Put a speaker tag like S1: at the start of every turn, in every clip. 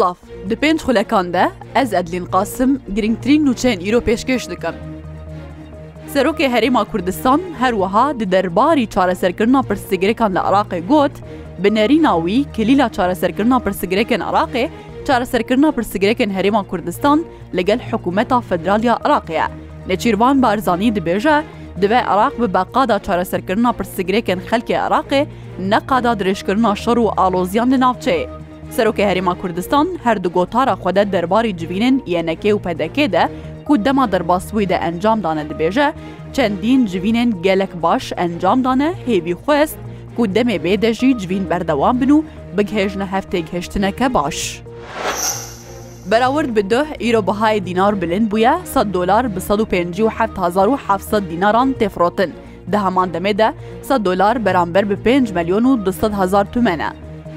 S1: Silav di pênc xulekan de ez Edlîn Qasim girngtirîn nûçeyên îro pêşkeş dikim. Serokê Herêma Kurdistan her wiha di derbarî çareserkirina pirsgirêkan li Iraqê got, bi nerîna wî kilîla çareserkirina pirsgirêkên Iraqê çareserkirina pirsgirêkên Herêma Kurdistan li gel Hikûmeta Federaliya Iraqê ye. Neçîrvan Barzanî dibêje, divê Iraq bi beqada çareserkirina pirsgirêkên xelkê Iraqê neqada dirêjkirina şer û aloziyan li navçeyê. سەرۆکی هەریما کوردستان هەردوو گۆتارە خودە دەرباری جوینن یەنەکێ و پەدەکێدە کو دەما دەرباسبووی دە ئەنجامدانە دەبێژە چەندین جوینن گەلک باش ئەنجامدانە هێوی خوێست کو دەمێ بێدەژی جوین بەردەوام بن و بگهێژنە هەفتێک هێشتنەکە باش. بەراورد بدۆه ئیرۆ بەهای دینار بلند بووە 100 دلار بە 1970 دیناران تێفرۆتن دە هەمان دەمێدە 100 دلار بەرامبەر بە 5 ملیۆن و 200 هزار تومەە.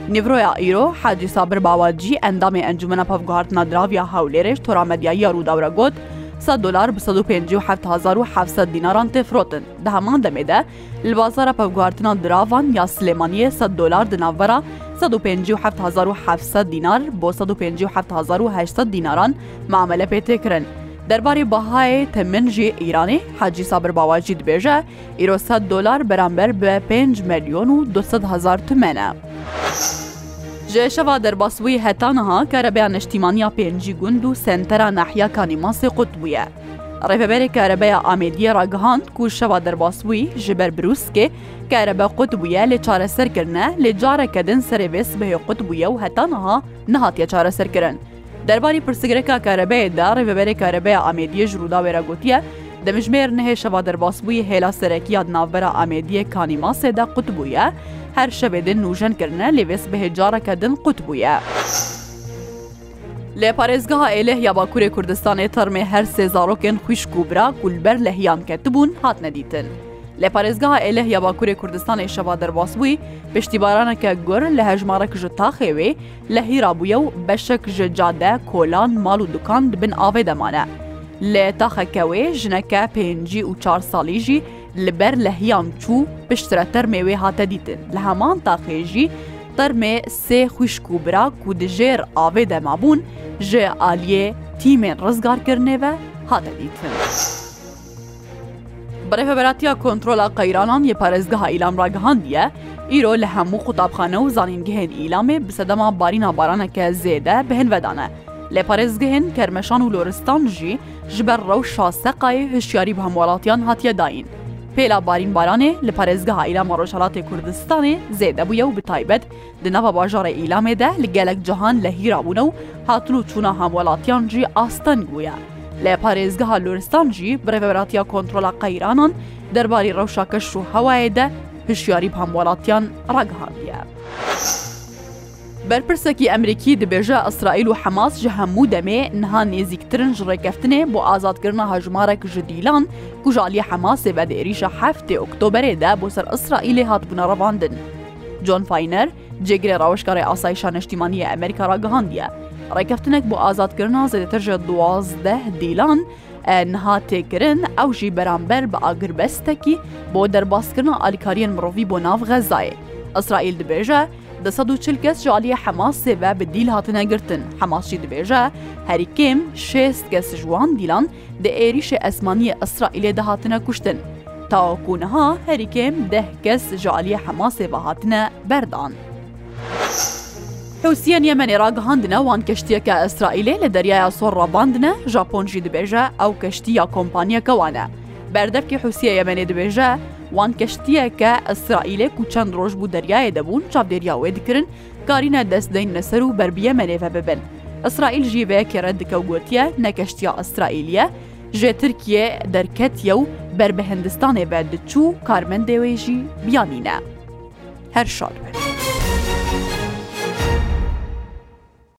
S1: Nîvroya îro hecî sabir bawacî endamê encumena pavguhartina diraviya hewlêrêj toramedyayiya rûdawra got, 100 dolar bi 1577 dînaran tê firotin. Di heman demê de li bazara pevguhartina diravan ya Silêmaniye 100 dolar di navbera 1577 dînar bo 157800 dînaran mamele pê tê kirin. دەربارەی بەهای تەمنجی ئیرانی حاجی سابر باواجی دبێژە ئیرۆ 100 دلار بەرامبەر بە 5 ملیۆن و 200 هزار تومەە. Jêşeva derbaswî hetanaha kerebeya neştîmaniya pêncî gund û sentera nehiya kanî masê qut bûye. Rêveberê kerebeya Amêdiye ragihand ku şeva derbaswî ji ber Brûskê kerebe qut bûye lê çareserkirine lê careke din serê vê sibehê qut bûye û hetanaha nehatiye çareserkirin. دەرباری پرسیگرەکە کارەبەیەدا ڕێبەبەرێک کارەبەیە ئامێدیە ژوودا وێراگوتیە دەمژمێر نهێ شەوا دەرباسبووی هێلا سەرەکیات ناوبەرە ئامێدیە کانی ماسێدا قوت بووە، هەر شەبێدن نوژەنکردە لێوێست بەهێجارەکە دن قوت بووە. لێ پارێزگەها ئێلە یا باکوورێ کوردستانی تەرمێ هەر سێزارۆکێن خوشک و برا گولبەر لە هیان کەتبوون هات نەدیتن. لە پارێزگاها ئێلە یا باکووری کوردستانی شەوا دەرباس بووی پشتیبارانەکە گور لە هەژمارەك ji تاخێوێ لە هیرابووە و بەشێک ji جادە کۆلان ماڵ و دوکان دبن ئاوێ دەمانە لێ تاخەکەوێ ژنەکە پێنجی و چار ساڵیژی لەبەر لە هیان چوو پشترە تەرمێوێ هاتە دیتن لە هەمان تاخێژی تەرمێ سێ خوشک و براک و دژێر ئاوێ دەمابوون ژێ ئالیێ تیمێن ڕزگارکردنێوە هاتە دیتن. بەڕێفەبەتیا کۆنتترۆلا قەیرانان یەپارێزگەها ئیلام ڕگەهاندیە ئیرۆ لە هەموو قوتابخانە و زانینگەهێن ئیلامێ بسەدەما بارینا بارانەکە زێدە بهێنڤدانە لە پارێزگەهێن کەرمەشان و لۆرستان ژی ji ber rew şaseqayê hişyarî bi hemwalatiyan hatiye dayîn. Pêla barîn baranê li parêzgeha îlama Rojhelatê Kurdistanê zêde bûye û bi taybet di nava bajarê îlamê de li gelek cihan lehîrabûne û hatun û çûna hemwalatiyan jî astan bûye. لە پارێزگەها لورستان ژی برێڤەراتیا کۆنتترۆلا قەیرانان دەرباری ڕەوشا کەش و هەوایەدە هشیاری پاموڵاتیان ڕگەهاندە. بەرپرسێکی ئەمریکی دەبێژە ئەسرائیل و حەماس ji هەموو دەمێ نها نێزیکترن ji ڕێکەفتنێ بۆ ئازادکردنا هەژمارێک ji دیلان کوژالی حەماسێ بەدێریشە هەفتێ ئۆکتۆبرێدا بۆ سەر ئەسرائیلێ هاتبوونە ڕەواندن. جۆن فاینەر جێگرێ ڕەوشکارێ ئاسایشان نیشتیمانی ئەمریکا ڕگەهاندە ڕێکەفتنێک بۆ ئازادکردنا زێتەژە دوازدە دیلان نها تێکردن ئەو ژی بەرامبەر بە ئاگربەستێکی بۆ دەرباسکردنا ئالیکاریان مرۆڤی بۆ ناو غەزایە ئەسرائیل دبێژە دەسەدوچل کەس جاالیە حەماس سێبە بە دیل هاتنەگرتن حەماسشی دبێژە هەریکێم شێست کەس ژوان دیلان دە عێریشە ئەسمانیە ئەسرائیلێ دەهاتنە کوشتن. تاوەکوونەها هەریکێم دەه کەس جاالیە حەماسێ بەهاتنە بەردان. حوسیان یەمەنێ ڕگەهاندنە وان کەشتیەکە ئەسرائیلێ لە دەریایە سۆر ڕەباندنە ژاپۆنژی دەبێژە ئەو کەشتی یا کۆمپانیەکەوانە بەردەفکی حوسیە یەمەنێ دەبێژە وان کەشتیەکە ئەسرائیلێ و چەند ڕۆژ بوو دەریایە دەبوون چاپدێریاوێ دکردن کارینە دەستدەین لەسەر و بربیە مەنێفە ببن ئەسرائیل ژیبێ کێرە دکە و گوتیە نەکەشتیا ئەسرائیلیە ژێ ترکیە دەرکەتیە و بربە هندستانێ بە دچوو کارمەندێوێژی بیانینە هەر شار بن.